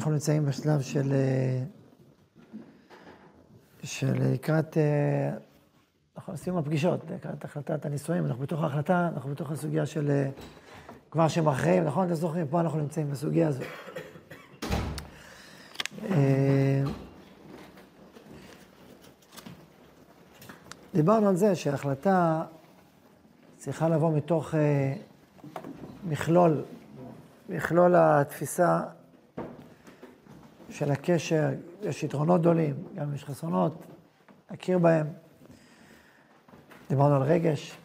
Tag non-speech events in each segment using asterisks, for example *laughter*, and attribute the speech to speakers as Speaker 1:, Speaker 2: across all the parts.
Speaker 1: אנחנו נמצאים בשלב של... אה, של לקראת... אה, אנחנו סיום הפגישות, לקראת החלטת הנישואים, אנחנו בתוך ההחלטה, אנחנו בתוך הסוגיה של אה, כבר שמכריעים, נכון? אתם זוכרים? פה אנחנו נמצאים בסוגיה הזו. דיברנו על זה שההחלטה צריכה לבוא מתוך מכלול, מכלול התפיסה של הקשר, יש יתרונות גדולים, גם אם יש חסרונות, נכיר בהם. דיברנו על רגש,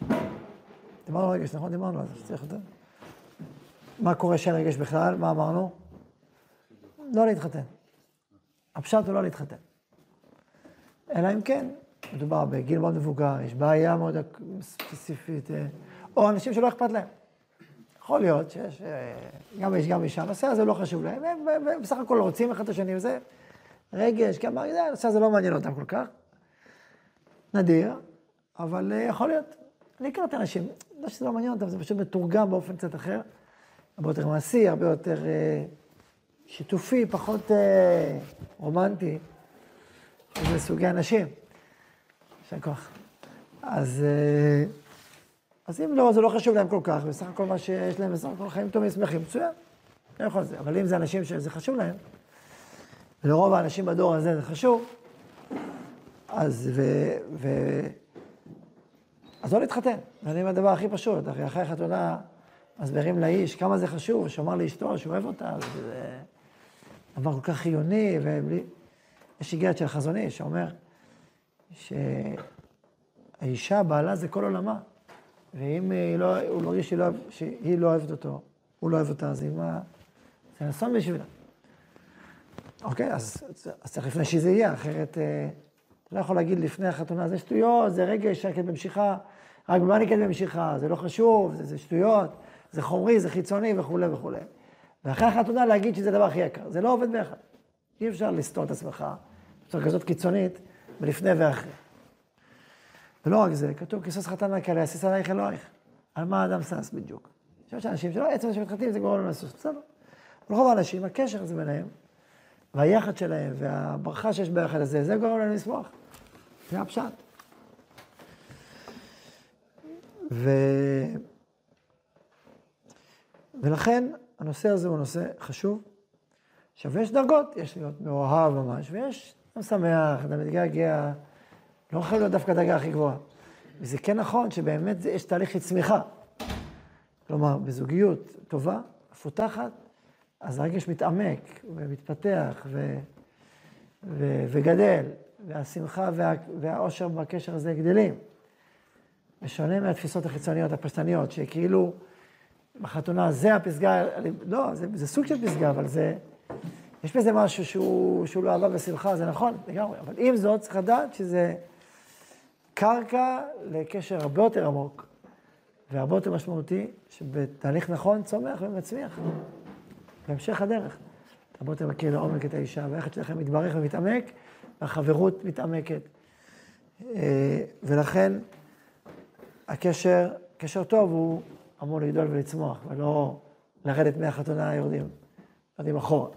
Speaker 1: דיברנו על רגש, נכון? דיברנו על זה, שצריך יותר. מה קורה שאין רגש בכלל? מה אמרנו? לא להתחתן. הפשט הוא לא להתחתן. אלא אם כן, מדובר בגיל מאוד מבוגר, יש בעיה מאוד ספציפית, אה, או אנשים שלא אכפת להם. יכול להיות שיש אה, גם איש גם אישה, הנושא הזה לא חשוב להם, הם בסך הכל רוצים אחד את השני, וזה רגש, כמה, הנושא הזה לא מעניין אותם כל כך. נדיר, אבל אה, יכול להיות. אני הכרתי אנשים, לא שזה לא מעניין אותם, זה פשוט מתורגם באופן קצת אחר, הרבה יותר מעשי, הרבה יותר אה, שיתופי, פחות רומנטי. זה סוגי אנשים. יישר כוח. אז... אז אם לא, זה לא חשוב להם כל כך, בסך הכל מה שיש להם, בסך הכל חיים טובים, שמחים, מצוין. לא יכול זה. אבל אם זה אנשים שזה חשוב להם, ולרוב האנשים בדור הזה זה חשוב, אז ו... ו... אז לא להתחתן. אני אומר הדבר הכי פשוט, אחרי, החתונה מסבירים לאיש כמה זה חשוב, שהוא אמר לאשתו שהוא אוהב אותה, וזה דבר כל כך חיוני, ובלי... יש איגרת של חזון איש שאומר שהאישה, בעלה זה כל עולמה. ואם לא, הוא מרגיש שהיא לא, שהיא לא אוהבת אותו, הוא לא אוהב אותה, אז היא מה... זה אסון בשבילה. אוקיי, אז, אז צריך לפני שזה יהיה, אחרת אה, אתה לא יכול להגיד לפני החתונה, זה שטויות, זה רגש, שקט במשיכה, רק במה נקט במשיכה, זה לא חשוב, זה, זה שטויות, זה חומרי, זה חיצוני וכולי וכולי. ואחרי החתונה להגיד שזה הדבר הכי יקר, זה לא עובד ביחד. אי אפשר לסתור את עצמך בצורה כזאת קיצונית, בלפני ואחרי. ולא רק זה, כתוב כיסוס חתן מהכלא, יסיס עלייך אלוהיך. על מה האדם שש בדיוק. יש אנשים שלא, עצם שמתחתנים זה גורם לסוס, בסדר. רוב האנשים, הקשר הזה ביניהם, והיחד שלהם, והברכה שיש ביחד הזה, זה גורם להם לשמוח. זה הפשט. ו... ולכן הנושא הזה הוא נושא חשוב. עכשיו, יש דרגות, יש להיות מאוהב ממש, ויש אדם שמח, אדם מתגעגע, לא חייב להיות דווקא הדרגה הכי גבוהה. וזה כן נכון שבאמת יש תהליך של צמיחה. כלומר, בזוגיות טובה, מפותחת, אז הרגש מתעמק ומתפתח ו, ו, וגדל, והשמחה וה, והאושר בקשר הזה גדלים. בשונה מהתפיסות החיצוניות, הפשטניות, שכאילו בחתונה זה הפסגה, לא, זה, זה סוג של פסגה, אבל זה, יש בזה משהו שהוא, שהוא לא אהבה ושמחה, זה נכון לגמרי, אבל עם זאת צריך לדעת שזה... קרקע לקשר הרבה יותר עמוק והרבה יותר משמעותי, שבתהליך נכון צומח ומצמיח בהמשך הדרך. אתה הרבה יותר מכיר לעומק את האישה, והיחד שלכם מתברך ומתעמק, והחברות מתעמקת. אה, ולכן הקשר, קשר טוב הוא אמור לגדול ולצמוח, ולא לרדת מהחתונה יורדים, יורדים אחורה.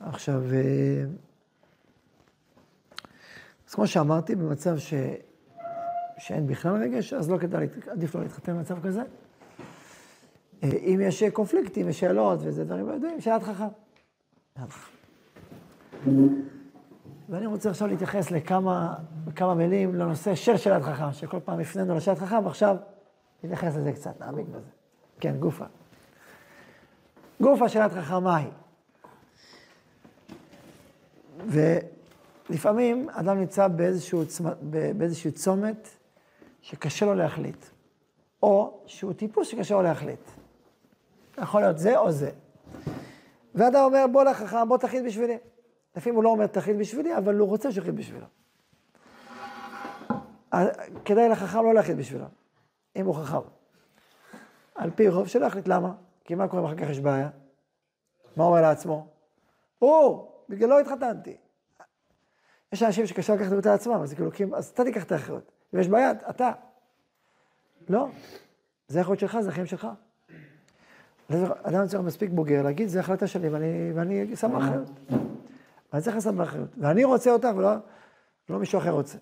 Speaker 1: עכשיו, אה, כמו שאמרתי, במצב ש... שאין בכלל רגש, אז לא כדאי, עדיף לא להתחתן במצב כזה. אה, אם יש קונפליקטים ושאלות וזה דברים לא ידועים, שאלת חכם. ואני רוצה עכשיו להתייחס לכמה כמה מילים לנושא של שאלת חכם, שכל פעם הפנינו לשאלת חכם, ועכשיו נתייחס לזה קצת, נעמיק בזה. כן, גופה. גופה שאלת חכם מהי? לפעמים אדם נמצא באיזשהו, באיזשהו צומת שקשה לו להחליט, או שהוא טיפוס שקשה לו להחליט. יכול להיות זה או זה. ואדם אומר, בוא לחכם, בוא תחליט בשבילי. לפעמים הוא לא אומר תחליט בשבילי, אבל הוא רוצה שיחליט בשבילו. כדאי לחכם לא להחליט בשבילו, אם הוא חכם. על פי רוב שלא יחליט, למה? כי מה קורה אם אחר כך יש בעיה? מה אומר לעצמו? הוא, בגללו התחתנתי. יש אנשים שקשה לקחת את זה עצמם, אז כאילו, אז אתה תיקח את האחריות. אם יש בעיה, אתה. לא. זה להיות שלך, זה החיים שלך. אדם צריך מספיק בוגר להגיד, זו החלטה שלי ואני, ואני שם באחריות. ואני צריך לעשות באחריות. ואני רוצה אותך ולא לא מישהו אחר רוצה.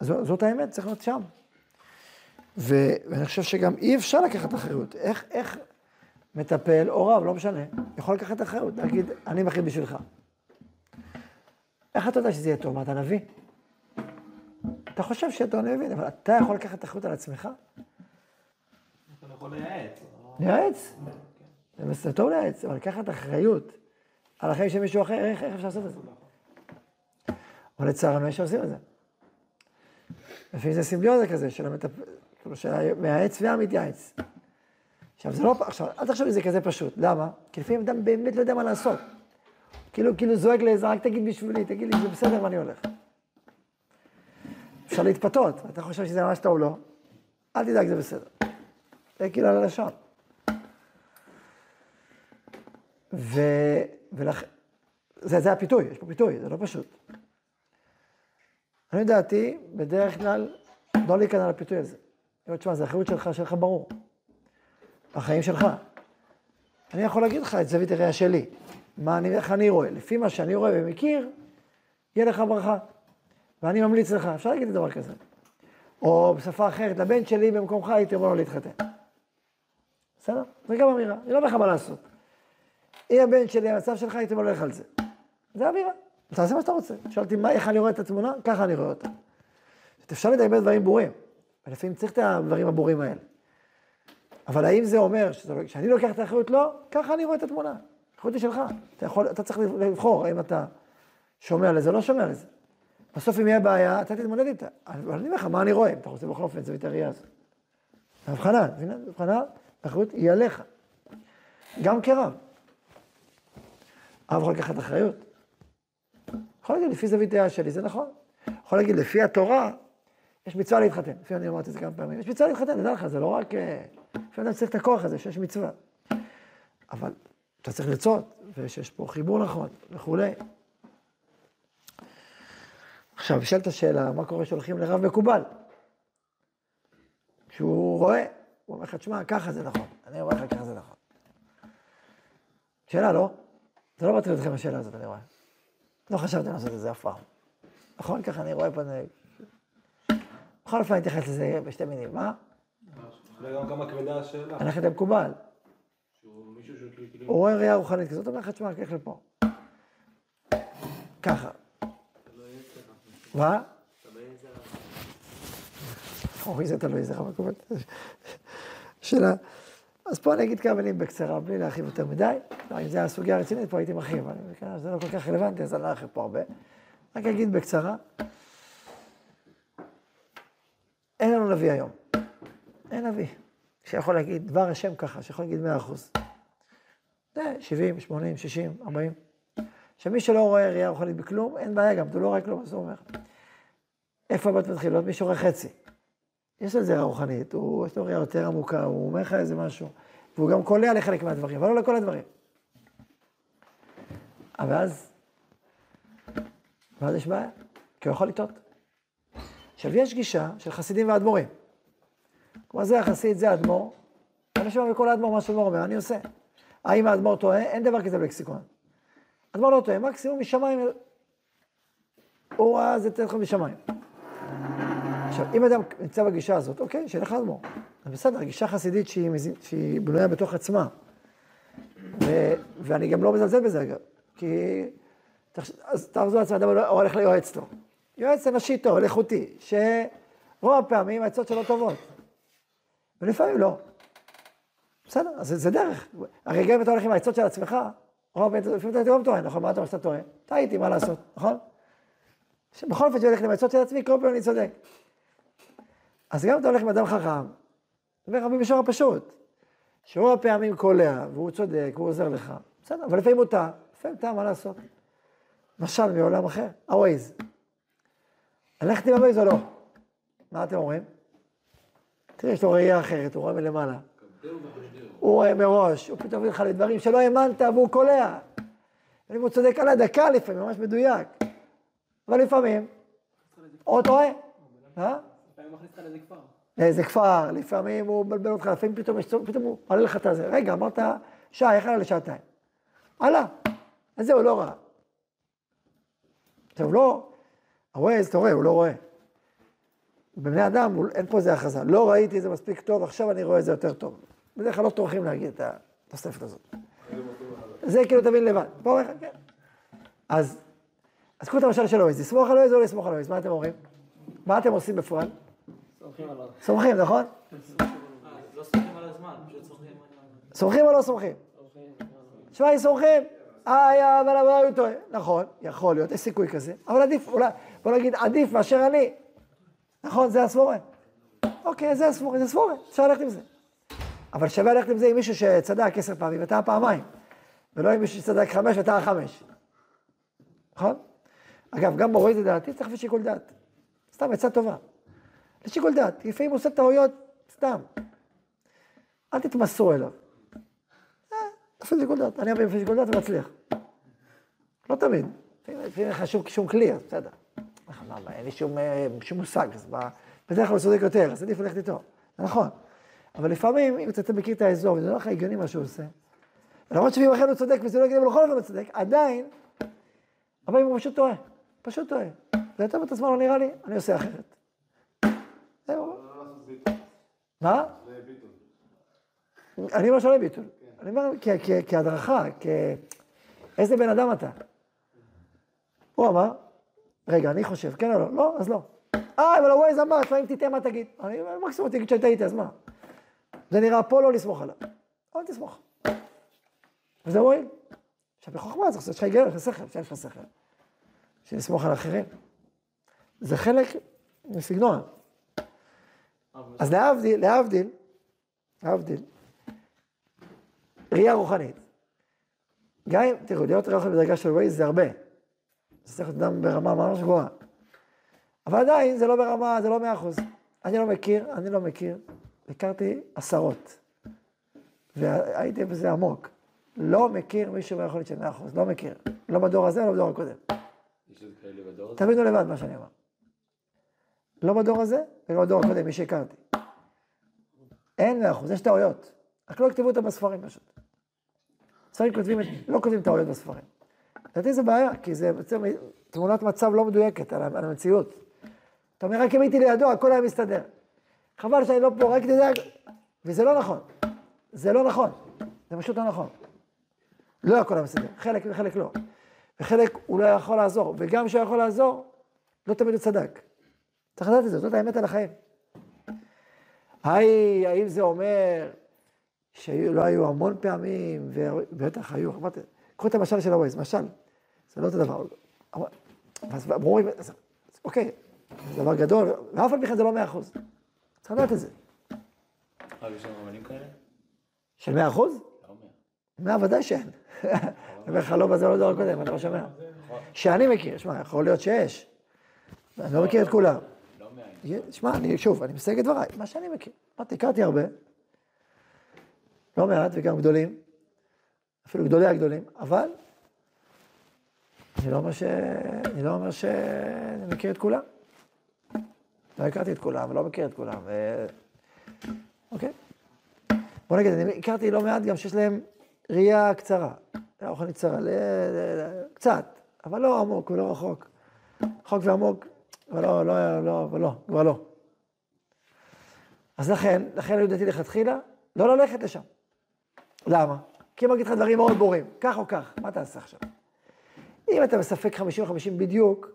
Speaker 1: זו, זאת האמת, צריך להיות שם. ו, ואני חושב שגם אי אפשר לקחת אחריות. איך, איך מטפל או רב, לא משנה, יכול לקחת אחריות, להגיד, אני מחליט בשבילך. איך אתה יודע שזה יהיה טוב? מה, אתה נביא? אתה חושב שאתה נביא, אבל אתה יכול לקחת אחריות על עצמך?
Speaker 2: אתה יכול לייעץ.
Speaker 1: לייעץ. זה טוב לייעץ, אבל לקחת אחריות על החיים של מישהו אחר, איך, אפשר לעשות את זה? אבל לצערנו יש שעושים את זה. לפעמים זה סימביוזה כזה, של המטפ... כאילו של המייעץ והמתייעץ. עכשיו, זה לא, עכשיו, אל תחשבי שזה כזה פשוט. למה? כי לפעמים אדם באמת לא יודע מה לעשות. כאילו, כאילו זועק לעזרה, רק תגיד בשבילי, תגיד לי, זה בסדר ואני הולך. אפשר להתפתות, אתה חושב שזה ממש טוב, לא? אל תדאג, זה בסדר. זה כאילו על הלשון. ו... ולכן, זה, זה הפיתוי, יש פה פיתוי, זה לא פשוט. אני דעתי, בדרך כלל, לא להיכנע לפיתוי הזה. תשמע, זה אחריות שלך, שלך ברור. החיים שלך. אני יכול להגיד לך את זווית הראייה שלי, מה אני, איך אני רואה. לפי מה שאני רואה ומכיר, יהיה לך ברכה. ואני ממליץ לך, אפשר להגיד דבר כזה. או בשפה אחרת, לבן שלי במקומך הייתי אומר לו להתחתן. בסדר? זה גם אמירה, אני לא אומר לך מה לעשות. אם הבן שלי, המצב שלך, הייתי הולך על זה. זה אמירה. תעשה מה שאתה רוצה. שאלתי מה, איך אני רואה את התמונה, ככה אני רואה אותה. אפשר לדבר דברים ברורים, ולפעמים צריך את הדברים הברורים האלה. אבל האם זה אומר לא- שאני לוקח את האחריות? לא, ככה אני רואה את התמונה. האחריות היא שלך. אתה, יכול, אתה צריך לבחור האם אתה שומע לזה או לא שומע לזה. בסוף אם יהיה בעיה, אתה תתמודד איתה. אבל אני אומר לך, מה אני רואה? אם אתה רוצה בכל אופן, זווית הראייה הזאת. ההבחנה, ההבחנה, האחריות היא עליך. גם כרב. הרב יכול לקחת אחריות. יכול להגיד, לפי זווית דעה שלי, זה נכון. יכול להגיד, לפי התורה, יש מצווה להתחתן. לפי אני אמרתי את זה כמה פעמים. יש מצווה להתחתן, תדע לך, זה לא רק... אה, לפעמים אתה צריך את הכוח הזה שיש מצווה. אבל אתה צריך לרצות, ושיש פה חיבור נכון, וכולי. עכשיו, שאלת השאלה, מה קורה כשהולכים לרב מקובל? כשהוא רואה, הוא אומר לך, תשמע, ככה זה נכון. אני אומר לך, ככה זה נכון. שאלה, לא? זה לא מטריד אתכם השאלה הזאת, אני רואה. לא חשבתם לעשות את זה אף פעם. נכון? ככה אני רואה פה... בכל אופן, אני אתייחס לזה בשתי מינים. מה?
Speaker 2: וגם כמה כבדה השאלה.
Speaker 1: הלכת למקובל.
Speaker 2: כאילו-
Speaker 1: הוא רואה ראייה רוחנית כזאת, אומר לך, תשמע, קח לפה. ככה. מה? אוי, זה תלוי איזה רמה קובעת. שאלה. אז פה אני אגיד כמה מילים בקצרה, בלי להרחיב יותר מדי. לא, אם זו הסוגיה הרצינית, פה הייתי מרחיב, זה לא כל כך רלוונטי, אז אני לא ארחיב פה הרבה. רק אגיד בקצרה. אין לנו נביא היום. אין נביא. שיכול להגיד דבר השם ככה, שיכול להגיד מאה אחוז. זה 70, 80, 60, 40. עכשיו, מי שלא רואה ראייה רוחנית בכלום, אין בעיה גם, הוא לא רואה כלום, אז הוא אומר. איפה הבת מתחילות? מי שרואה חצי. יש על זה ראייה רוחנית, הוא, יש לו ראייה יותר עמוקה, הוא אומר לך איזה משהו, והוא גם קולע לחלק מהדברים, אבל לא לכל הדברים. אבל אז, ואז יש בעיה, כי הוא יכול לטעות. עכשיו, יש גישה של חסידים ואדמו"רים. כלומר, זה החסיד, זה האדמו"ר, אני שומע בכל האדמו"ר מה שאדמו"ר אומר, אני עושה. האם האדמו"ר טועה? אין דבר כזה בלקסיקון. אדמו"ר לא טועה, מקסימום משמיים, הוא ראה, זה תן לך משמיים. עכשיו, אם אדם נמצא בגישה הזאת, אוקיי, שילך לאדמו"ר. זה בסדר, גישה חסידית שהיא, שהיא בנויה בתוך עצמה. ו, ואני גם לא מזלזל בזה, אגב. כי... אז תחזור לעצמם, אדם לא הולך ליועץ טוב. יועץ אנשי טוב, איכותי, שרוב הפעמים העצות שלו טובות. ולפעמים לא. בסדר, אז זה, דרך. הרי גם אם אתה הולך עם העצות של עצמך, לפעמים אתה גם טועה, נכון? מה אתה אומר שאתה טועה? טעיתי, מה לעשות, *laughs* נכון? בכל אופן, שאני הולך עם העצות של עצמי, כל פעם אני צודק. אז גם אם אתה הולך עם אדם חכם, זה אומר במישור הפשוט, שרוב הפעמים קולע, והוא צודק, והוא עוזר לך, בסדר, אבל לפעמים הוא טעה, לפעמים טעה, מה לעשות? משל מעולם אחר, הווייז. ללכת עם הווייז או לא? מה אתם אומרים? תראה, יש לו ראייה אחרת, הוא רואה מלמעלה. הוא רואה מראש, הוא פתאום מביא לך לדברים שלא האמנת והוא קולע. אם הוא צודק על הדקה לפעמים, ממש מדויק. אבל לפעמים, או טועה.
Speaker 2: אה?
Speaker 1: לאיזה כפר, לפעמים הוא מבלבל אותך, לפעמים פתאום, יש צורך, פתאום הוא מעלה לך את הזה. רגע, אמרת שעה, איך עלה לשעתיים? עלה. אז זהו, לא ראה. עכשיו, לא, הווייז, אתה רואה, הוא לא רואה. בבני אדם אין פה איזה הכרזה. לא ראיתי את זה מספיק טוב, עכשיו אני רואה את זה יותר טוב. בדרך כלל לא טורחים להגיד את התוספת הזאת. זה כאילו תבין לבד. פה אומר כן. אז, אז קחו את המשל של הווייז, לסמוך על הווייז או לסמוך על הווייז, מה אתם אומרים? מה אתם עושים בפועל?
Speaker 3: סומכים עליו.
Speaker 1: סומכים, נכון?
Speaker 3: לא סומכים על הזמן, פשוט סומכים על
Speaker 1: סומכים או לא סומכים? אם סומכים, אה, אבל הוא טועה. נכון, יכול להיות, יש סיכוי כזה, אבל עדיף, אולי, בוא נגיד, עדיף מאשר אני. נכון, זה הסבורה. אוקיי, זה הסבורה, זה סבורה, אפשר ללכת עם זה. אבל שווה ללכת עם זה עם מישהו שצדק עשר פעמים וטעה פעמיים, ולא עם מישהו שצדק חמש וטעה חמש. נכון? אגב, גם ברואי זה דעתי, צריך לשיקול דעת. סתם, עצה טובה. לשיקול דעת, לפעמים עושה טעויות, סתם. אל תתמסרו אליו. אה, תפעיל שיקול דעת. אני אביא שיקול דעת ומצליח. לא תמיד. לפעמים אין לך שום, כלי, אז בסדר. אין לי שום, אה, מושג, אז בדרך כלל הוא צודק יותר, אז עדיף ללכת איתו. זה נכון. אבל לפעמים, אם אתה מכיר את האזור, וזה לא לך הגיוני מה שהוא עושה, למרות שאם אכן הוא צודק וזה לא הגיוני, אבל בכל אופן הוא צודק, עדיין, אבל אם הוא פשוט טועה, פשוט טועה. זה יותר את הזמן, לא נראה לי, אני עושה אחרת. זהו. מה? אני אומר שלא ביטול. אני אומר כהדרכה, כ... איזה בן אדם אתה? הוא אמר, רגע, אני חושב, כן או לא? לא, אז לא. אה, אבל הווייז אמר, לפעמים תטעה מה תגיד. אני מקסימום תגיד שטעיתי, אז מה? זה נראה פה לא לסמוך עליו. אל תסמוך. וזה מועיל. עכשיו, בחוכמה צריך, יש לך היגיון, יש לך שכל, יש לך שכל. בשביל לסמוך על אחרים. זה חלק מסגנון. אז להבדיל, להבדיל, להבדיל, ראייה רוחנית. גם אם, תראו, להיות רוחני בדרגה של ווייז זה הרבה. זה צריך להיות אדם ברמה ממש גבוהה. אבל עדיין זה לא ברמה, זה לא מאה אחוז. אני לא מכיר, אני לא מכיר. הכרתי עשרות. והייתי בזה עמוק. לא מכיר מישהו ביכולת של מאה אחוז, לא מכיר. לא בדור הזה, לא בדור הקודם. תבינו לבד מה שאני אומר. לא בדור הזה ולא בדור הקודם, מי שהכרתי. אין מאה אחוז, יש טעויות. רק לא יכתבו אותם בספרים פשוט. בספרים כותבים, לא כותבים טעויות בספרים. לדעתי זה בעיה, כי זה יוצר תמונת מצב לא מדויקת על המציאות. אתה אומר, רק אם הייתי לידו, הכל היה מסתדר. חבל שאני לא פה, רק תדע... וזה לא נכון. זה לא נכון. זה פשוט לא נכון. לא הכל היה מסתדר, חלק וחלק לא. וחלק הוא לא יכול לעזור, וגם כשהוא יכול לעזור, לא תמיד הוא צדק. צריך לדעת את זה, זאת האמת על החיים. היי, האם זה אומר שלא היו המון פעמים, ובטח היו, אמרתי, קחו את המשל של הווייז, משל, זה לא אותו דבר. אז אמרו, אוקיי, זה דבר גדול, ואף על פי כן זה לא מאה אחוז. צריך לדעת את זה.
Speaker 2: אה, יש שם אמנים כאלה?
Speaker 1: של מאה אחוז?
Speaker 2: לא.
Speaker 1: מאה ודאי שאין. *laughs* אני אומר לך, לא בזה, לא בדור הקודם, אני לא שומע. שאני מכיר, שמע, יכול להיות שיש. אני לא מכיר את כולם.
Speaker 2: לא.
Speaker 1: יהיה- שמע, אני, שוב, אני מסייג את דבריי, מה שאני מכיר. אמרתי, הכרתי הרבה, לא מעט וגם גדולים, אפילו גדולי הגדולים, אבל אני לא אומר ש... אני לא אומר שאני מכיר את כולם. לא הכרתי את כולם, ולא מכיר את כולם, ו... אוקיי? בוא נגיד, אני הכרתי לא מעט גם שיש להם ראייה קצרה, ראייה רוחנית קצרה, קצת, אבל לא עמוק ולא רחוק. רחוק ועמוק, אבל לא, לא, לא, לא, כבר לא. אז לכן, לכן היו דעתי לכתחילה, לא ללכת לשם. למה? כי אם אגיד לך דברים מאוד ברורים, כך או כך, מה תעשה עכשיו? אם אתה בספק 50-50 בדיוק,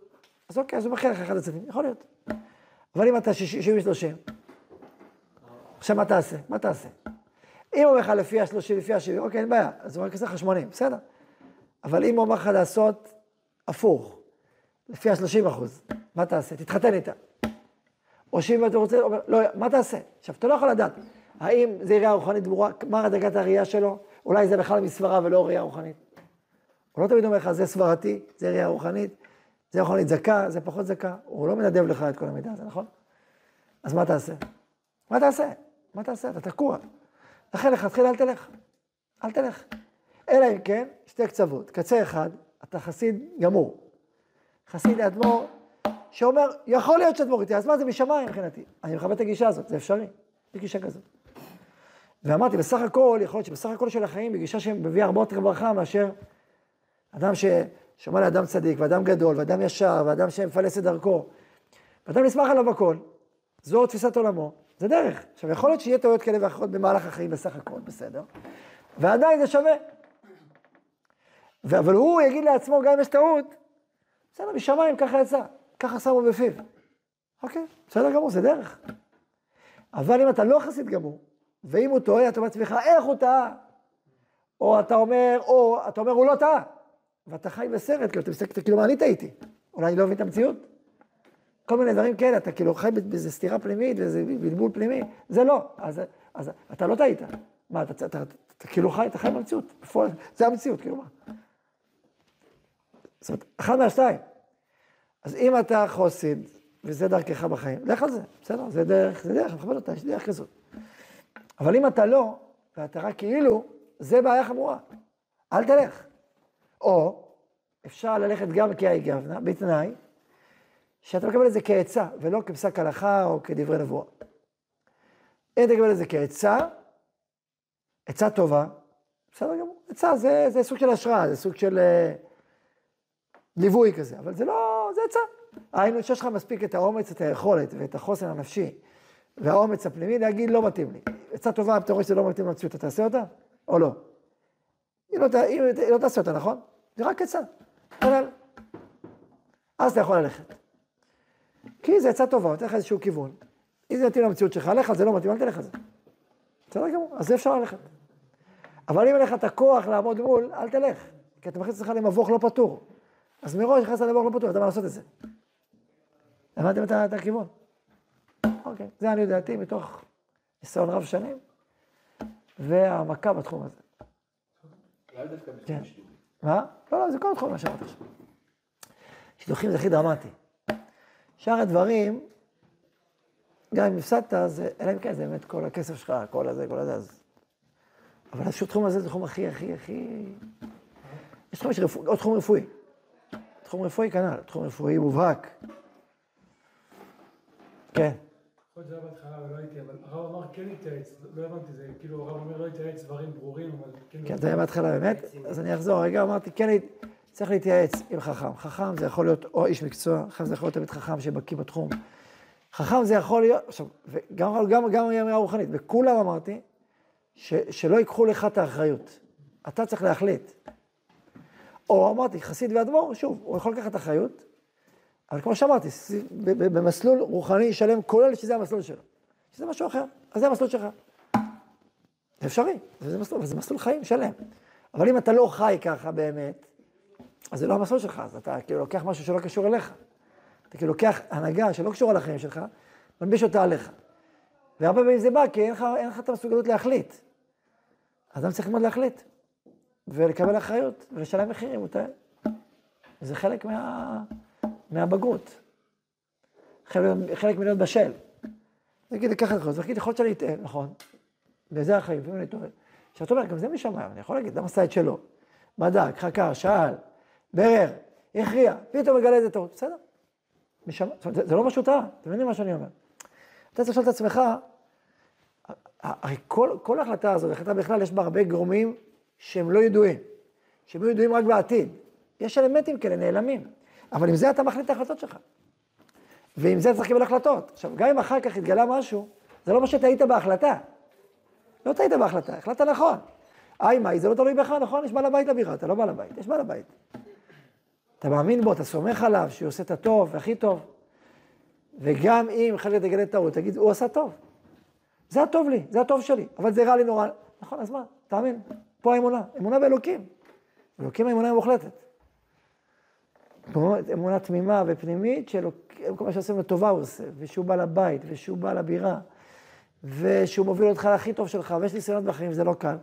Speaker 1: אז אוקיי, אז הוא מכין לך אחד הצדדים, יכול להיות. אבל אם אתה 60 ו-30, עכשיו מה תעשה? מה תעשה? אם הוא אומר לך לפי ה-30, לפי ה-70, אוקיי, אין בעיה, אז הוא רק יעשה לך 80, בסדר. אבל אם הוא אומר לך לעשות הפוך, לפי ה-30 אחוז, מה תעשה? תתחתן איתה. או שאם אתה רוצה, אומר, לא, מה תעשה? עכשיו, אתה לא יכול לדעת, האם זה ראייה רוחנית ברורה, מה דרגת הראייה שלו, אולי זה בכלל מסברה ולא ראייה רוחנית. הוא לא תמיד אומר לך, זה סברתי, זה ראייה רוחנית, זה יכול להיות זכה, זה פחות זכה, הוא לא מנדב לך את כל המידע הזה, נכון? אז מה תעשה? מה תעשה? מה תעשה? אתה תקוע. לכן לכתחילה אל תלך. אל תלך. אלא אם כן, שתי קצוות. קצה אחד, אתה חסיד גמור. חסיד לאדמו"ר, שאומר, יכול להיות שתדבור איתי, אז מה זה משמיים מבחינתי? אני מכבד את הגישה הזאת, זה אפשרי, יש גישה כזאת. ואמרתי, בסך הכל, יכול להיות שבסך הכל של החיים, בגישה שמביאה הרבה יותר ברכה מאשר אדם ששומע לאדם צדיק, ואדם גדול, ואדם ישר, ואדם שמפלס את דרכו, ואדם נסמך עליו הכל, זו תפיסת עולמו, זה דרך. עכשיו, יכול להיות שיהיה טעויות כאלה ואחרות במהלך החיים בסך הכל, בסדר, ועדיין זה שווה. אבל הוא יגיד לעצמו, גם אם יש טעות, בסדר, משמיים ככה יצא, ככה שמו בפיו. אוקיי, בסדר גמור, זה דרך. אבל אם אתה לא חסיד גמור, ואם הוא טועה, אתה אומר לעצמך, איך הוא טעה? או אתה אומר, או אתה אומר, הוא לא טעה. ואתה חי בסרט, כאילו, אתה מסתכל, כאילו, מה אני טעיתי? אולי אני לא מבין את המציאות? כל מיני דברים כאלה, אתה כאילו חי באיזה סתירה פנימית, באיזה בלבול פנימי, זה לא. אז, אז אתה לא טעית. מה, אתה, אתה, אתה, אתה כאילו חי, אתה חי במציאות, בפועל, זה המציאות, כאילו מה. זאת אומרת, אחד מהשתיים. אז אם אתה חוסיד, וזה דרכך בחיים, לך על זה, בסדר? זה דרך, זה דרך, אני מכבד אותה, יש דרך כזאת. אבל אם אתה לא, ואתה רק כאילו, זה בעיה חמורה. אל תלך. או, אפשר ללכת גם כאי גבנה, בתנאי, שאתה מקבל את זה כעצה, ולא כפסק הלכה או כדברי נבואה. אם תקבל את זה כעצה, עצה טובה, בסדר גמור. עצה זה, זה סוג של השראה, זה סוג של uh, ליווי כזה, אבל זה לא, זה עצה. היינו שיש לך מספיק את האומץ, את היכולת ואת החוסן הנפשי והאומץ הפנימי להגיד לא מתאים לי. עצה טובה, אתה רואה שזה לא מתאים למציאות, אתה תעשה אותה או לא? אם לא, אם לא תעשה אותה, נכון? זה רק עצה. אז אתה יכול ללכת. כי זו עצה טובה, נותן לך איזשהו כיוון. אם זה מתאים למציאות שלך, לך על זה לא מתאים, אל תלך על זה. בסדר גמור, אז זה אפשר ללכת. אבל אם אין לך את הכוח לעמוד מול, אל תלך. כי אתה מכניס אותך למבוך לא פתור. אז מראש נכנסת למבוך לא פתור, אתה מה לעשות את זה. הבנתם את הכיוון? אוקיי, זה אני יודעתי מתוך ניסיון רב שנים, והעמקה בתחום הזה. כן. מה? לא, לא, זה כל תחום מה שאמרתי עכשיו. שידוכים זה הכי דרמטי. שאר הדברים, גם אם הפסדת, זה, אלא אם כן, זה באמת כל הכסף שלך, כל הזה, כל הזה, אז... אבל איזשהו תחום הזה זה תחום הכי, הכי, הכי... יש תחום רפואי, עוד תחום רפואי. תחום רפואי כנ"ל, תחום רפואי מובהק. כן.
Speaker 4: יכול להיות שזה היה בהתחלה ולא הייתי, אבל הרב אמר כן להתייעץ, לא הבנתי, זה כאילו הרב אומר לא להתייעץ דברים ברורים, אבל כן...
Speaker 1: כן, זה היה בהתחלה באמת, אז אני אחזור רגע, אמרתי כן, צריך להתייעץ עם חכם. חכם זה יכול להיות או איש מקצוע, חכם זה יכול להיות תמיד חכם שבקיא בתחום. חכם זה יכול להיות, עכשיו, וגם גם, גם אמירה רוחנית, וכולם אמרתי, ש, שלא ייקחו לך את האחריות. אתה צריך להחליט. או אמרתי, חסיד ואדמו"ר, שוב, הוא יכול לקחת אחריות, אבל כמו שאמרתי, במסלול רוחני שלם, כולל שזה המסלול שלו. שזה משהו אחר, אז זה המסלול שלך. זה אפשרי, זה מסלול, זה מסלול חיים שלם. אבל אם אתה לא חי ככה באמת, אז זה לא המסלול שלך, אז אתה כאילו לוקח משהו שלא קשור אליך. אתה כאילו לוקח הנהגה שלא קשורה לחיים שלך, מלביש אותה עליך. והרבה פעמים זה בא כי אין לך, אין לך את המסוגלות להחליט. אדם צריך ללמוד להחליט, ולקבל אחריות, ולשלם מחירים, טועה. זה חלק מה, מהבגרות. חלק, מלהיות בשל. נגיד, לקחת אחריות, נגיד, יכול להיות שאני אטעה, נכון? וזה החיים, לפעמים אני טועה. עכשיו, אתה אומר, גם זה משמיים, אני יכול להגיד, למה עשה את שלו? בדק, חקר, שאל, בירר, הכריע, פתאום מגלה איזה טעות, בסדר. משמע, זה, זה לא משהו טעה, אתם מבינים מה שאני אומר. אתה צריך לשאול את עצמך, הרי כל, כל ההחלטה הזאת, החלטה בכלל, יש בה הרבה גורמים שהם לא ידועים, שהם יהיו ידועים רק בעתיד. יש אלמנטים כאלה, נעלמים. אבל עם זה אתה מחליט את ההחלטות שלך. ועם זה צריך לקבל החלטות. עכשיו, גם אם אחר כך התגלה משהו, זה לא מה שטעית בהחלטה. לא טעית בהחלטה, החלטת נכון. היי, מאי, זה לא תלוי בך, נכון? יש בעל הבית לבירה, אתה לא בעל הבית, יש בעל הבית. אתה מאמין בו, אתה סומך עליו, שהוא עושה את הטוב והכי טוב. וגם אם חלק תגלה טעות, תגיד, הוא עשה טוב. זה הטוב לי, זה הטוב שלי, אבל זה רע לי נורא. נכון, אז מה? תאמין. פה האמונה, אמונה באלוקים. אלוקים האמונה המוחלטת. אמונה תמימה ופנימית, שכל מה שעושה לטובה הוא עושה, ושהוא בא לבית, ושהוא בא לבירה, ושהוא מוביל אותך לכי טוב שלך, ויש ניסיונות בחיים, זה לא קל.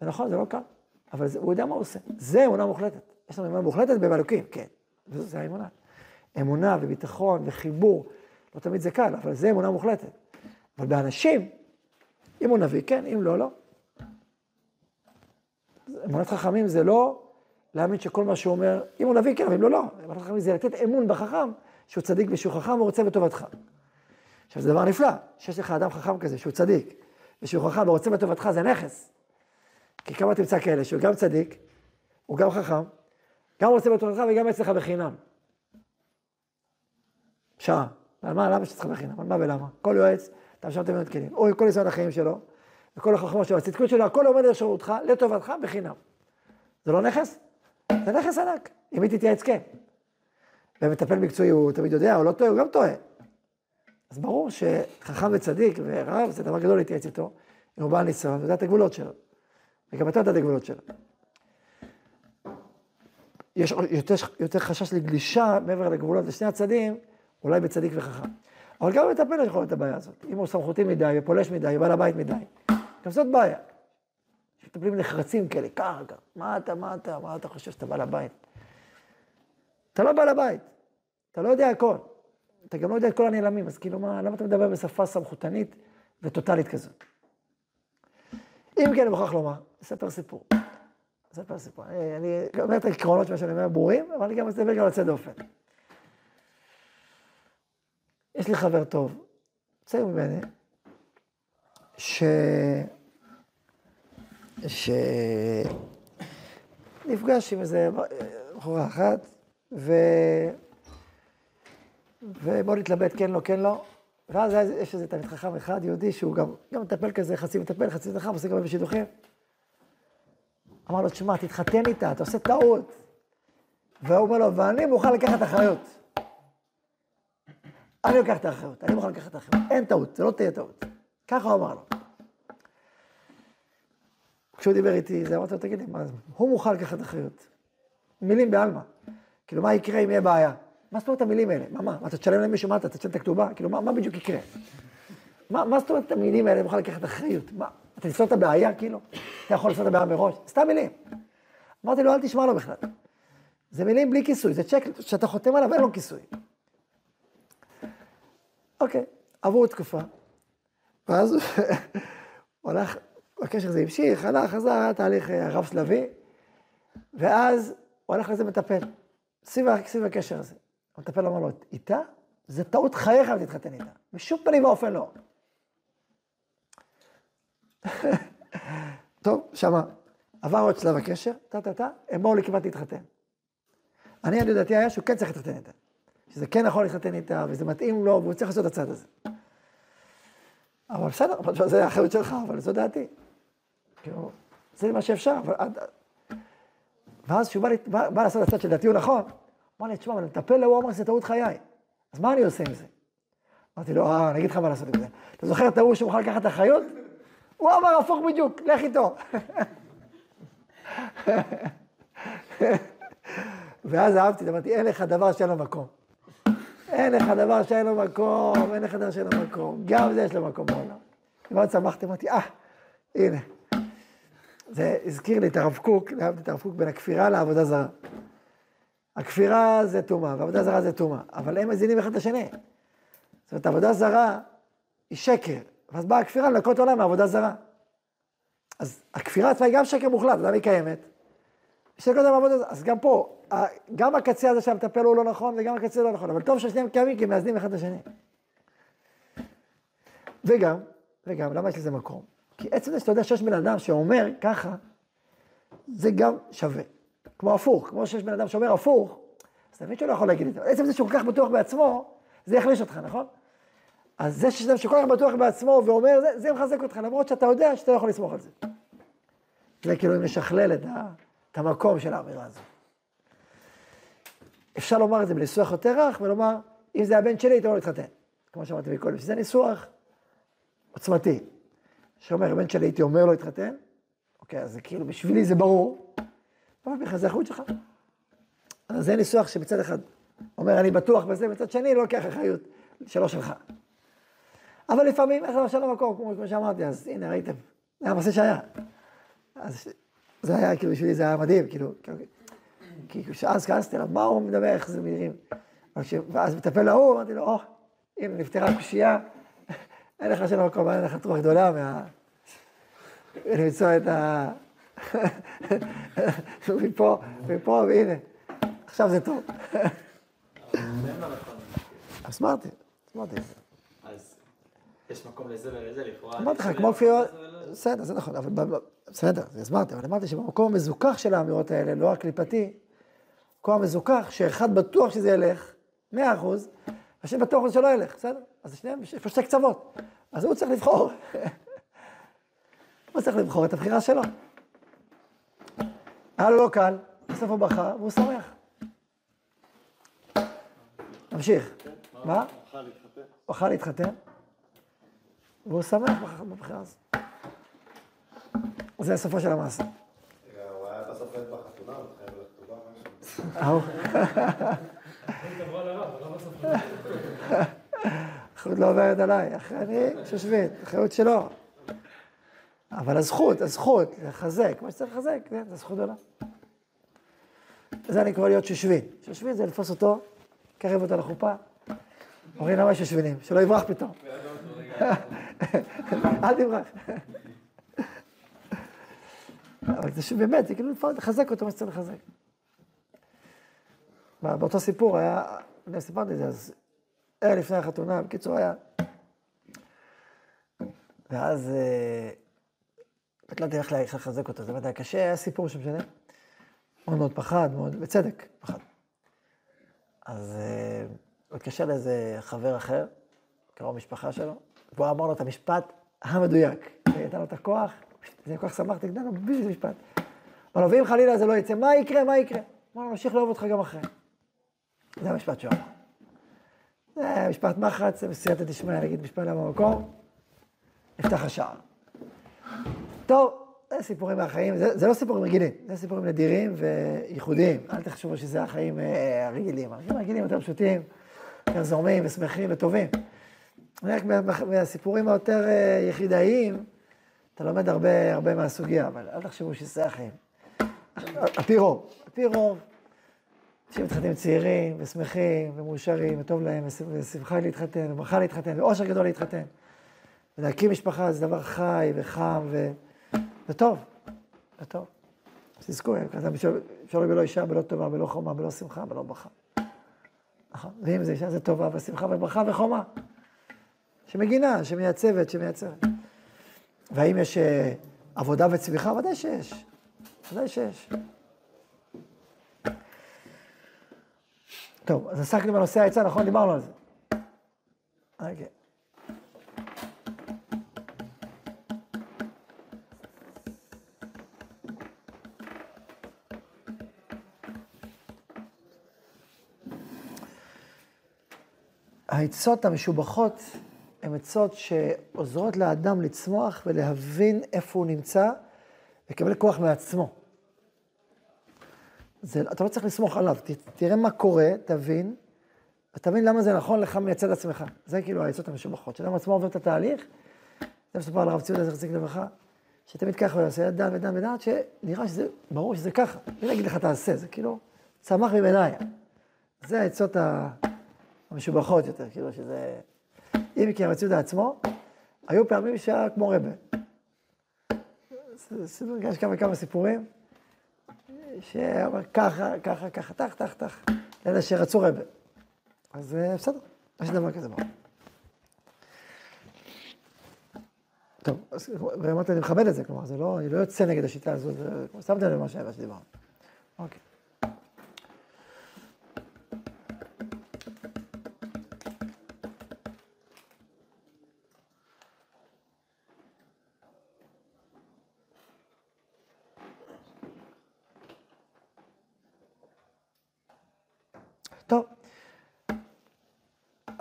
Speaker 1: זה נכון, זה לא קל, אבל זה, הוא יודע מה הוא עושה. זה אמונה מוחלטת. יש לנו אמונה מוחלטת באלוקים, כן. זה האמונה. אמונה וביטחון וחיבור, לא תמיד זה קל, אבל זה אמונה מוחלטת. אבל באנשים, אם הוא נביא, כן, אם לא, לא. אמונת חכמים זה לא להאמין שכל מה שהוא אומר, אם הוא נביא, כן, אבל אם לא, לא. אמונת חכמים זה לתת אמון בחכם, שהוא צדיק ושהוא חכם, הוא רוצה בטובתך. עכשיו, זה דבר נפלא, שיש לך אדם חכם כזה, שהוא צדיק, ושהוא חכם ורוצה בטובתך, זה נכס. כי כמה תמצא כאלה, שהוא גם צדיק, הוא גם חכם, גם רוצה בטובתך וגם אצלך בחינם. שעה. על מה, למה שצריך בחינם? על מה ולמה? כל יועץ, אתה משם תמיד כלים. או כל ניסיון החיים שלו, וכל החוכמה שלו, הצדקות שלו, הכל עומד לשירותך, לטובתך, בחינם. זה לא נכס? זה נכס ענק. אם היא תתייעץ, כן. ומטפל מקצועי, הוא תמיד יודע, הוא לא טועה, הוא גם טועה. אז ברור שחכם וצדיק ורב, זה דבר גדול להתייעץ איתו, אם הוא בעל ניסיון, יודע את הגבולות שלו. וגם אתה יודע את הגבולות שלו. יש יותר, יותר חשש לגלישה מעבר לגבולות לשני הצדדים, אולי בצדיק וחכם. אבל גם במטפל יכול להיות הבעיה הזאת. אם הוא סמכותי מדי, ופולש מדי, ובעל הבית מדי, גם זאת בעיה. מטפלים נחרצים כאלה, ככה, ככה, מה אתה, מה אתה, מה אתה חושב שאתה בעל הבית? אתה לא בעל הבית, אתה לא יודע הכל. אתה גם לא יודע את כל הנעלמים, אז כאילו מה, למה אתה מדבר בשפה סמכותנית וטוטאלית כזאת? אם כן, אני מוכרח לומר, אספר סיפור. אספר סיפור. אני, אני אומר את העקרונות מה שאני אומר ברורים, אבל אני גם אספר גם יוצא דופן. יש לי חבר טוב, צעיר ממני, ש... שנפגש עם איזה בחורה אחת, ו... ומאוד התלבט, כן, לא, כן, לא. ואז יש איזה תלמיד חכם אחד, יהודי, שהוא גם, גם מטפל כזה, חצי מטפל, חצי חכם, עושה גם בשידוכים. אמר לו, תשמע, תתחתן איתה, אתה עושה טעות. והוא אומר לו, ואני מוכן לקחת אחריות. אני לוקח את האחריות, אני מוכן לקחת את האחריות. אין טעות, זה לא תהיה טעות. ככה הוא אמר לו. כשהוא דיבר איתי, זה אמרתי לו, תגיד לי, מה זה? הוא מוכן לקחת אחריות. מילים בעלמא. כאילו, מה יקרה אם יהיה בעיה? מה זאת אומרת המילים האלה? מה, מה? אתה תשלם למישהו, מה אתה תשלם את הכתובה? כאילו, מה, מה בדיוק יקרה? מה, מה זאת אומרת המילים האלה, מוכן לקחת אחריות? מה, אתה תפתור את הבעיה, כאילו? אתה יכול לפתור את הבעיה מראש? סתם מילים. אמרתי לו, אל תשמע לו בכלל. זה מילים בלי כיסוי, זה צ'ק שאתה חותם עליו, אין לו כיסוי. אוקיי, עברו תקופה, ואז *laughs* הוא הלך, הקשר הזה המשיך, הלך, חזר, היה תהליך אה, רב שלבי, ואז הוא הלך לזה מטפל, סביב, הקשר הזה. המטפל אמר לו, איתה? זה טעות חייך אם תתחתן איתה. בשום פנים ואופן לא. *laughs* טוב, שמע, עבר עוד שלב הקשר, טה-טה-טה, הם באו לי כמעט להתחתן. אני, אני לדעתי היה שהוא כן צריך להתחתן איתה. שזה כן יכול להתחתן איתה, וזה מתאים לו, והוא צריך לעשות את הצד הזה. אבל בסדר, זה האחריות שלך, אבל זו דעתי. כאילו, זה מה שאפשר, אבל. ואז כשהוא בא, בא, בא לעשות הצד שלדעתי הוא נכון, אמר לי, תשמע, אבל מטפל הוא אמר שזה טעות חיי. אז מה אני עושה עם זה? אמרתי לו, אה, אני אגיד לך מה לעשות עם זה. אתה זוכר את ההוא שמוכן לקחת אחריות? הוא אמר הפוך בדיוק, לך איתו. *laughs* ואז אהבתי, אמרתי, אין לך דבר שאין לו מקום. אין לך דבר שאין לו מקום, אין לך דבר שאין לו מקום. גם זה יש לו מקום בעולם. מאוד שמחתי, אמרתי, אה, הנה. זה הזכיר לי את הרב קוק, להבדיל את הרב קוק בין הכפירה לעבודה זרה. הכפירה זה טומאה, ועבודה זרה זה טומאה, אבל הם מזינים אחד את השני. זאת אומרת, עבודה זרה היא שקר, ואז באה הכפירה לנקות עולם מעבודה זרה. אז הכפירה עצמה היא גם שקר מוחלט, למה היא קיימת? שקר עולם מעבודה זרה. אז גם פה, גם הקצה הזה שהמטפל הוא לא נכון, וגם הקצה לא נכון, אבל טוב ששניהם קיימים כי הם מאזנים אחד את השני. וגם, וגם, למה יש לזה מקום? כי עצם זה שאתה יודע שיש בן אדם שאומר ככה, זה גם שווה. כמו הפוך, כמו שיש בן אדם שאומר הפוך, אז אתה שהוא לא יכול להגיד את זה. עצם זה שהוא כל כך בטוח בעצמו, זה יחליש אותך, נכון? אז זה שאדם שכל כך בטוח בעצמו ואומר, זה, זה מחזק אותך, למרות שאתה יודע שאתה לא יכול לסמוך על זה. זה כאילו משכלל את, ה, את המקום של האמירה הזו. אפשר לומר את זה בניסוח יותר רך, ולומר, אם זה הבן שלי, הייתי אומר להתחתן. כמו שאמרתי מקודם, שזה ניסוח עוצמתי. שאומר, הבן שלי הייתי אומר לו להתחתן, אוקיי, אז זה כאילו, בשבילי זה ברור, אבל בכלל זה אחריות שלך. אז זה ניסוח שמצד אחד אומר, אני בטוח בזה, מצד שני, לא לוקח אחריות שלא שלך. אבל לפעמים, איך זה לא מקום, כמו שאמרתי, אז הנה, ראיתם, זה היה מעשה שהיה. אז זה היה, כאילו, בשבילי זה היה מדהים, כאילו, כי כשאז כעסתי עליו, מה הוא מדבר, איך זה מילים. ואז מטפל להוא, אמרתי לו, או, הנה, נפתרה קושייה, אין לך של המקום, אין לך רוח גדולה מה... למצוא את ה... *laughs* מפה, מפה, והנה, עכשיו זה טוב. *laughs* הסברתי, הסברתי.
Speaker 3: אז יש מקום לזה ולזה, לכאורה.
Speaker 1: אמרתי לך, כמו
Speaker 3: ולזה.
Speaker 1: בסדר, זה נכון, אבל בסדר, הסברתי, אבל אמרתי שבמקום המזוכח של האמירות האלה, לא הקליפתי, מקום המזוכח, שאחד בטוח שזה ילך, מאה אחוז, השני בטוח שלא ילך, בסדר? אז שניהם, יש פה שתי קצוות. אז הוא צריך לבחור. *laughs* הוא צריך לבחור את הבחירה שלו. היה לו לא קל, בסוף הוא בכה, והוא שמח. נמשיך. מה? הוא אכל להתחתן, והוא שמח בח- בבחירה הזאת. זה סופו של המעשה.
Speaker 5: הוא היה בסוף אין בחתונה, הוא התחייב לכתובה, *laughs*
Speaker 1: האחריות לא עוברת עליי, אחרי אני שושבין, אחריות שלו. אבל הזכות, הזכות לחזק, מה שצריך לחזק, כן, זו זכות גדולה. זה אני קורא להיות שושבין. שושבין זה לתפוס אותו, קרב אותו לחופה. אומרים למה שושבינים? שלא יברח פתאום. *laughs* אל תברח. אבל זה באמת, זה כאילו לפעמים לחזק אותו מה שצריך לחזק. באותו סיפור היה, אני סיפרתי את זה, אז ערב לפני החתונה, בקיצור היה. ואז אה, החלטתי איך לחזק אותו, זה באמת היה קשה, היה סיפור שמשנה. מאוד מאוד פחד, מאוד, בצדק, פחד. אז אה, הוא התקשר לאיזה חבר אחר, קרוב משפחה שלו, והוא אמר לו את המשפט המדויק. נתן לו את הכוח, זה כל כך שמחתי, נתן לו את המשפט. אמר לו, ואם חלילה זה לא יצא, מה יקרה, מה יקרה? אמר לו, נמשיך לאהוב אותך גם אחרי. זה המשפט שהוא אמר. זה משפט מחץ, זה בסייעתא דשמיא, נגיד משפט למה במקום, נפתח השער. טוב, זה סיפורים מהחיים, זה, זה לא סיפורים רגילים, זה סיפורים נדירים וייחודיים. אל תחשבו שזה החיים אה, הרגילים. החיים הרגילים יותר פשוטים, יותר זורמים ושמחים וטובים. רק מה- מה- מהסיפורים היותר אה, יחידאיים, אתה לומד הרבה, הרבה מהסוגיה, אבל אל תחשבו שזה החיים. על פי רוב, על פי רוב, אנשים מתחתנים צעירים ושמחים ומאושרים וטוב להם וש- ושמחה להתחתן וברכה להתחתן ואושר גדול להתחתן. ולהקים משפחה זה דבר חי וחם ו... וטוב, וטוב. תזכו, כזה אפשר בלא אישה, בלא טובה, בלא חומה, בלא שמחה, בלא ברכה. נכון, ואם זה אישה זה טובה ושמחה וברכה וחומה. שמגינה, שמייצבת, שמייצרת. והאם יש אה, עבודה וצמיחה? ודאי שיש. ודאי שיש. טוב, אז עסקנו בנושא העצה, נכון? דיברנו על זה. אוקיי. העצות המשובחות הן עצות שעוזרות לאדם לצמוח ולהבין איפה הוא נמצא ולקבל כוח מעצמו. זה, אתה לא צריך לסמוך עליו, ת, תראה מה קורה, תבין, ותבין למה זה נכון לך מייצד עצמך. זה כאילו העצות המשובחות. שאדם עצמו עובר את התהליך, זה מסופר על הרב ציודה זכר צדיק לברכה, שתמיד ככה הוא יעשה, דן ודן ודן, שנראה שזה, ברור שזה ככה. בלי להגיד לך תעשה, זה כאילו צמח מבעיניי. זה העצות המשובחות יותר, כאילו שזה... אם כי הרב ציודה עצמו, היו פעמים שהיה כמו רבה. זה- זה- יש כמה וכמה סיפורים. שאמר ככה, ככה, ככה, טח, טח, טח, לאלה שרצו רבה. אז אה, בסדר, יש דבר כזה בעולם. טוב, אז ואמרתי, אני מכבד את זה, כלומר, זה לא, אני לא יוצא נגד השיטה הזו, זה, כמו שמתם לב מה שהיה שדיברנו. אוקיי.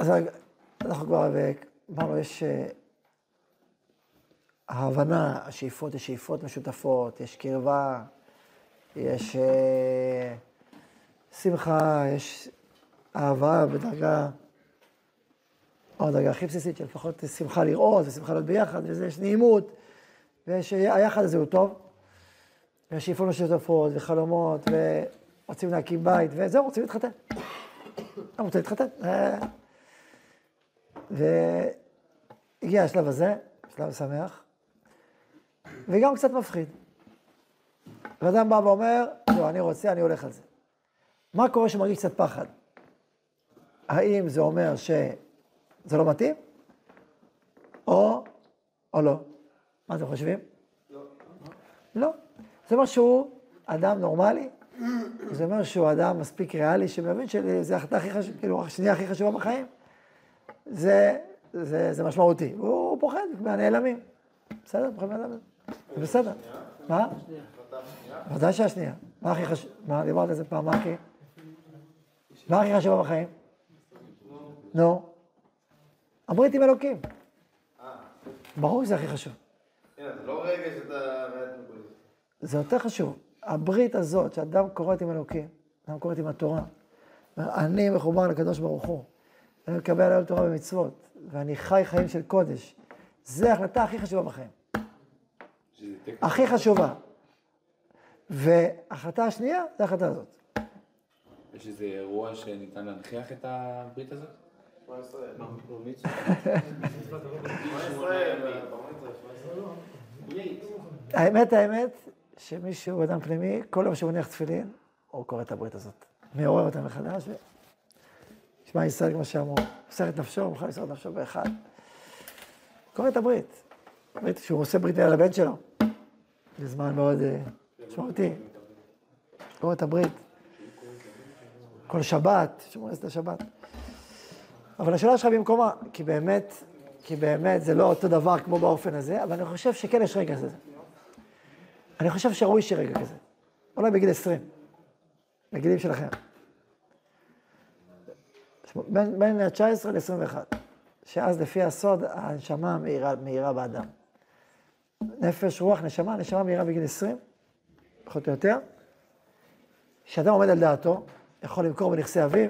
Speaker 1: אז אנחנו כבר, אמרנו, יש אה, ההבנה, השאיפות, יש שאיפות משותפות, יש קרבה, יש אה, שמחה, יש אהבה בדרגה, או הדרגה הכי בסיסית, שלפחות שמחה לראות ושמחה להיות ביחד, וזה יש נעימות, ויש, היחד הזה הוא טוב, ויש שאיפות משותפות וחלומות, ורוצים להקים בית, וזהו, רוצים להתחתן. רוצה להתחתן. והגיע השלב הזה, שלב שמח, וגם קצת מפחיד. ואדם בא ואומר, לא, אני רוצה, אני הולך על זה. מה קורה כשמרגיש קצת פחד? האם זה אומר שזה לא מתאים? או, או לא? מה אתם חושבים? לא. לא. זה אומר שהוא אדם נורמלי, זה אומר שהוא אדם מספיק ריאלי, שמבין שזו ההחלטה הכי חשובה, כאילו, השנייה הכי חשובה בחיים. זה, זה, זה משמעותי. הוא פוחד מהנעלמים. בסדר? פוחד מהנעלמים. זה בסדר. מה? ודאי שהשנייה. מה הכי חשוב? מה, דיברת על זה פעם, מה הכי? מה הכי חשוב בחיים? נו. הברית עם אלוקים. ברור שזה הכי חשוב.
Speaker 5: זה לא.
Speaker 1: זה יותר חשוב. הברית הזאת, שאדם קוראת עם אלוקים, אדם קוראת עם התורה, אני מחובר לקדוש ברוך הוא, אני מקבל היום תורה ומצוות, ואני חי חיים של קודש, זה ההחלטה הכי חשובה בחיים. הכי חשובה. וההחלטה השנייה, זה ההחלטה הזאת.
Speaker 2: יש איזה אירוע שניתן להנכיח את הברית הזאת?
Speaker 1: האמת, האמת, שמישהו, אדם פנימי, כל יום שהוא מניח תפילין, הוא קורא את הברית הזאת. מעורר אותה מחדש. שמע ישראל, כמו שאמרו, מוסר את נפשו, מוכן למסור את נפשו באחד. קורא את הברית. ברית שהוא עושה ברית ליד הבן שלו. זה זמן מאוד אה, משמעותי. קורא את הברית. כל שבת, שומר את השבת. אבל השאלה שלך במקומה, כי באמת, כי באמת זה לא אותו דבר כמו באופן הזה, אבל אני חושב שכן יש רגע כזה. אני חושב שראוי שיהיה רגע כזה. אולי בגיל 20, בגילים שלכם. בין, בין ה-19 ל-21, שאז לפי הסוד הנשמה מהירה, מהירה באדם. נפש, רוח, נשמה, נשמה מהירה בגיל 20, פחות או יותר. כשאדם עומד על דעתו, יכול למכור בנכסי אביו,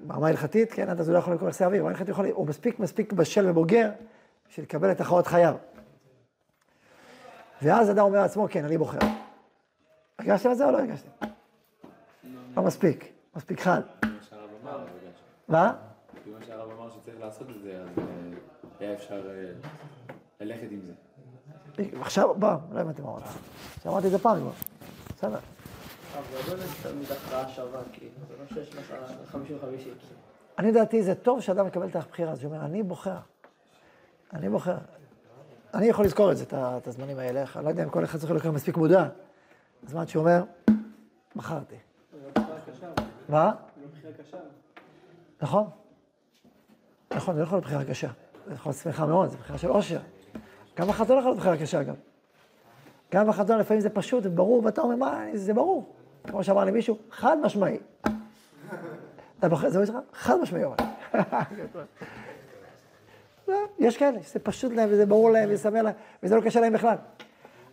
Speaker 1: ברמה הלכתית, כן, עד אז הוא לא יכול למכור בנכסי אביו, ברמה הלכתית יכול, הוא מספיק מספיק בשל ובוגר בשביל לקבל את הכרעות חייו. ואז אדם אומר לעצמו, כן, אני בוחר. הרגשתם את זה או לא הרגשתם? לא מספיק, מספיק חד.
Speaker 2: כמו שהרב אמר, לא הרגשתי.
Speaker 1: מה?
Speaker 2: כמו שהרב אמר שצריך לעשות את זה, אז אה, היה אפשר אה, ללכת עם זה.
Speaker 1: עכשיו, בוא, לא הבנתי מה אמרת. שאמרתי את זה פעם כבר. בסדר.
Speaker 3: אבל לא תמיד הכרעה שווה, זה לא שיש לך 50-50.
Speaker 1: אני דעתי זה טוב שאדם מקבל את הבחירה, שהוא אומר, אני בוחר. אני בוחר. אני יכול לזכור את זה, את הזמנים האלה, אני לא יודע אם כל אחד צריך להיות מספיק מודע. הזמן שהוא אומר, בחרתי.
Speaker 3: זו בחירה קשה, אבל
Speaker 1: מה? נכון. נכון, זה לא יכול להיות בחירה קשה. זה יכול להיות שמחה מאוד, זה בחירה של עושר. גם בחתונה יכול להיות בחירה קשה, אגב. גם בחתונה לפעמים זה פשוט וברור, ואתה אומר, מה, זה ברור. כמו שאמר לי מישהו, חד משמעי. אתה בוחר, זה שלך? חד משמעי. לא, *laughs* יש כאלה, שזה פשוט להם, וזה ברור להם, וזה שמח להם, וזה לא קשה להם בכלל.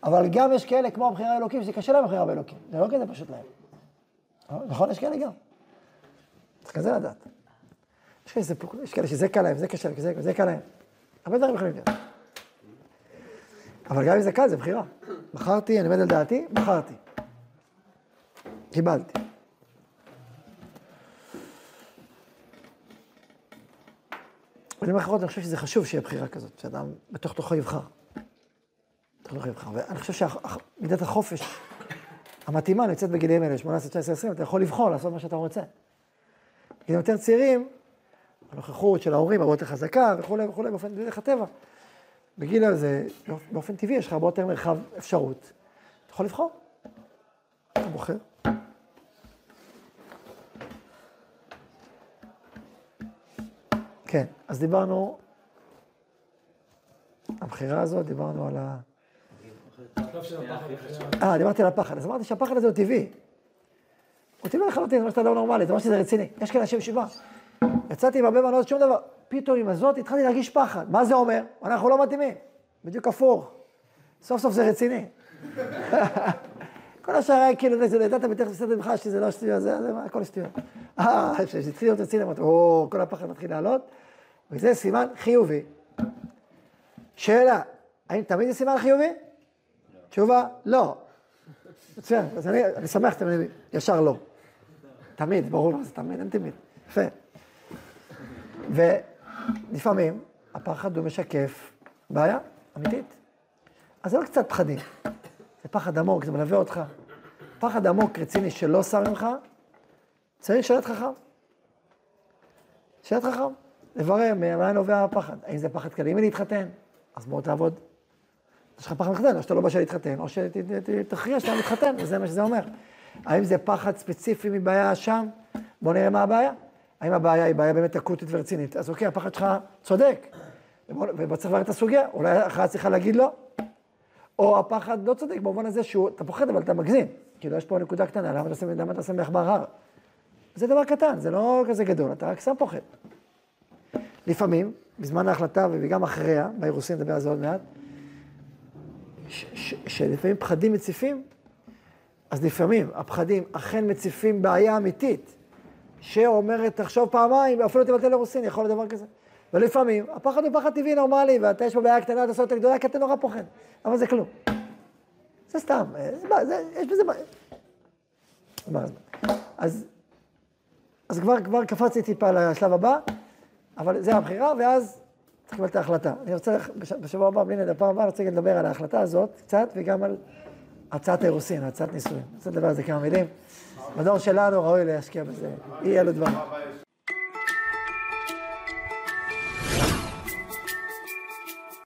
Speaker 1: אבל גם יש כאלה, כמו הבחירה האלוקים, שזה קשה להם הבחירה באלוקים. זה לא כזה פשוט להם. נכון? יש כאלה גם. צריך כזה לדעת. יש כאלה, יש כאלה שזה קל להם, זה קשה להם, זה, זה קל להם. הרבה דברים יכולים להיות. אבל גם אם זה קל, זה בחירה. בחרתי, אני עומד על דעתי, בחרתי. קיבלתי. במילים אחרות, אני חושב שזה חשוב שיהיה בחירה כזאת, שאדם בתוך תוכו יבחר. בתוך תוכו יבחר. ואני חושב שמידת החופש המתאימה נמצאת בגילים האלה, 18, 19, 20, אתה יכול לבחור לעשות מה שאתה רוצה. בגילים יותר צעירים, הנוכחות של ההורים הרבה יותר חזקה וכולי וכולי, באופן דרך הטבע. בגיל הזה, באופן טבעי, יש לך הרבה יותר מרחב אפשרות. אתה יכול לבחור. אתה בוחר. כן, אז דיברנו, הבחירה הזאת, דיברנו על ה... אה, דיברתי על הפחד. אז אמרתי שהפחד הזה הוא טבעי. הוא טבעי לחלוטין, זה אומר שאתה לא נורמלי, זה אומר שזה רציני. יש כאלה אנשים שבעה. יצאתי עם הרבה בנות, שום דבר. פתאום עם הזאת התחלתי להרגיש פחד. מה זה אומר? אנחנו לא מתאימים. בדיוק הפוך. סוף סוף זה רציני. כל השאר היה כאילו, זה ידעת בתכף בסדר ממך שזה לא שטויות, זה, זה, הכל שטויות. אה, כשזה התחיל להיות רציני, אמרתי, או, כל הפחד מתחיל לעלות, וזה סימן חיובי. שאלה, האם תמיד זה סימן חיובי? תשובה, לא. מצוין, אז אני, אני שמח שאתם ישר לא. תמיד, ברור מה זה תמיד, אין תמיד. יפה. ולפעמים הפחד הוא משקף בעיה אמיתית. אז זה לא קצת פחדים, זה פחד עמוק, זה מלווה אותך. פחד עמוק, רציני, שלא שם ממך, צריך לשרת חכם. שאלת חכם, לברר מאין נובע הפחד. האם זה פחד קדימי להתחתן? אז בוא תעבוד. יש לך פחד להתחתן, או שאתה לא בשל להתחתן, או שתכריע שאתה מתחתן, וזה מה שזה אומר. האם זה פחד ספציפי מבעיה שם? בוא נראה מה הבעיה. האם הבעיה היא בעיה באמת אקוטית ורצינית? אז אוקיי, הפחד שלך צודק, ובוא צריך לברר את הסוגיה, אולי אחת צריכה להגיד לא. או הפחד לא צודק במובן הזה שאתה פוחד, אבל אתה מגזים. כאילו, יש פה נקודה קטנה, למה אתה שם, למה אתה שם בעכבר הר? זה דבר קטן, זה לא כזה גדול, אתה רק סתם פוחד. לפעמים, בזמן ההחלטה וגם אחריה, באירוסין נדבר על זה עוד מעט, שלפעמים פחדים מציפים, אז לפעמים הפחדים אכן מציפים בעיה אמיתית, שאומרת, תחשוב פעמיים, אפילו תבטל אירוסין, יכול להיות דבר כזה. ולפעמים, הפחד הוא פחד טבעי נורמלי, ואתה יש פה בעיה קטנה, אתה עושה אותה גדולה, כי אתה נורא פוחד. אבל זה כלום. זה סתם, זה, זה, יש בזה... אז, אז כבר, כבר קפצתי טיפה לשלב הבא, אבל זה הבחירה, ואז צריך לקבל את ההחלטה. אני רוצה, בשבוע הבא, בלי נדע, פעם הבאה, אני רוצה לדבר על ההחלטה הזאת קצת, וגם על הצעת אירוסין, הצעת נישואין. אני רוצה לדבר על זה כמה מילים. בדור שלנו ראוי להשקיע בזה, אי אלו דברים.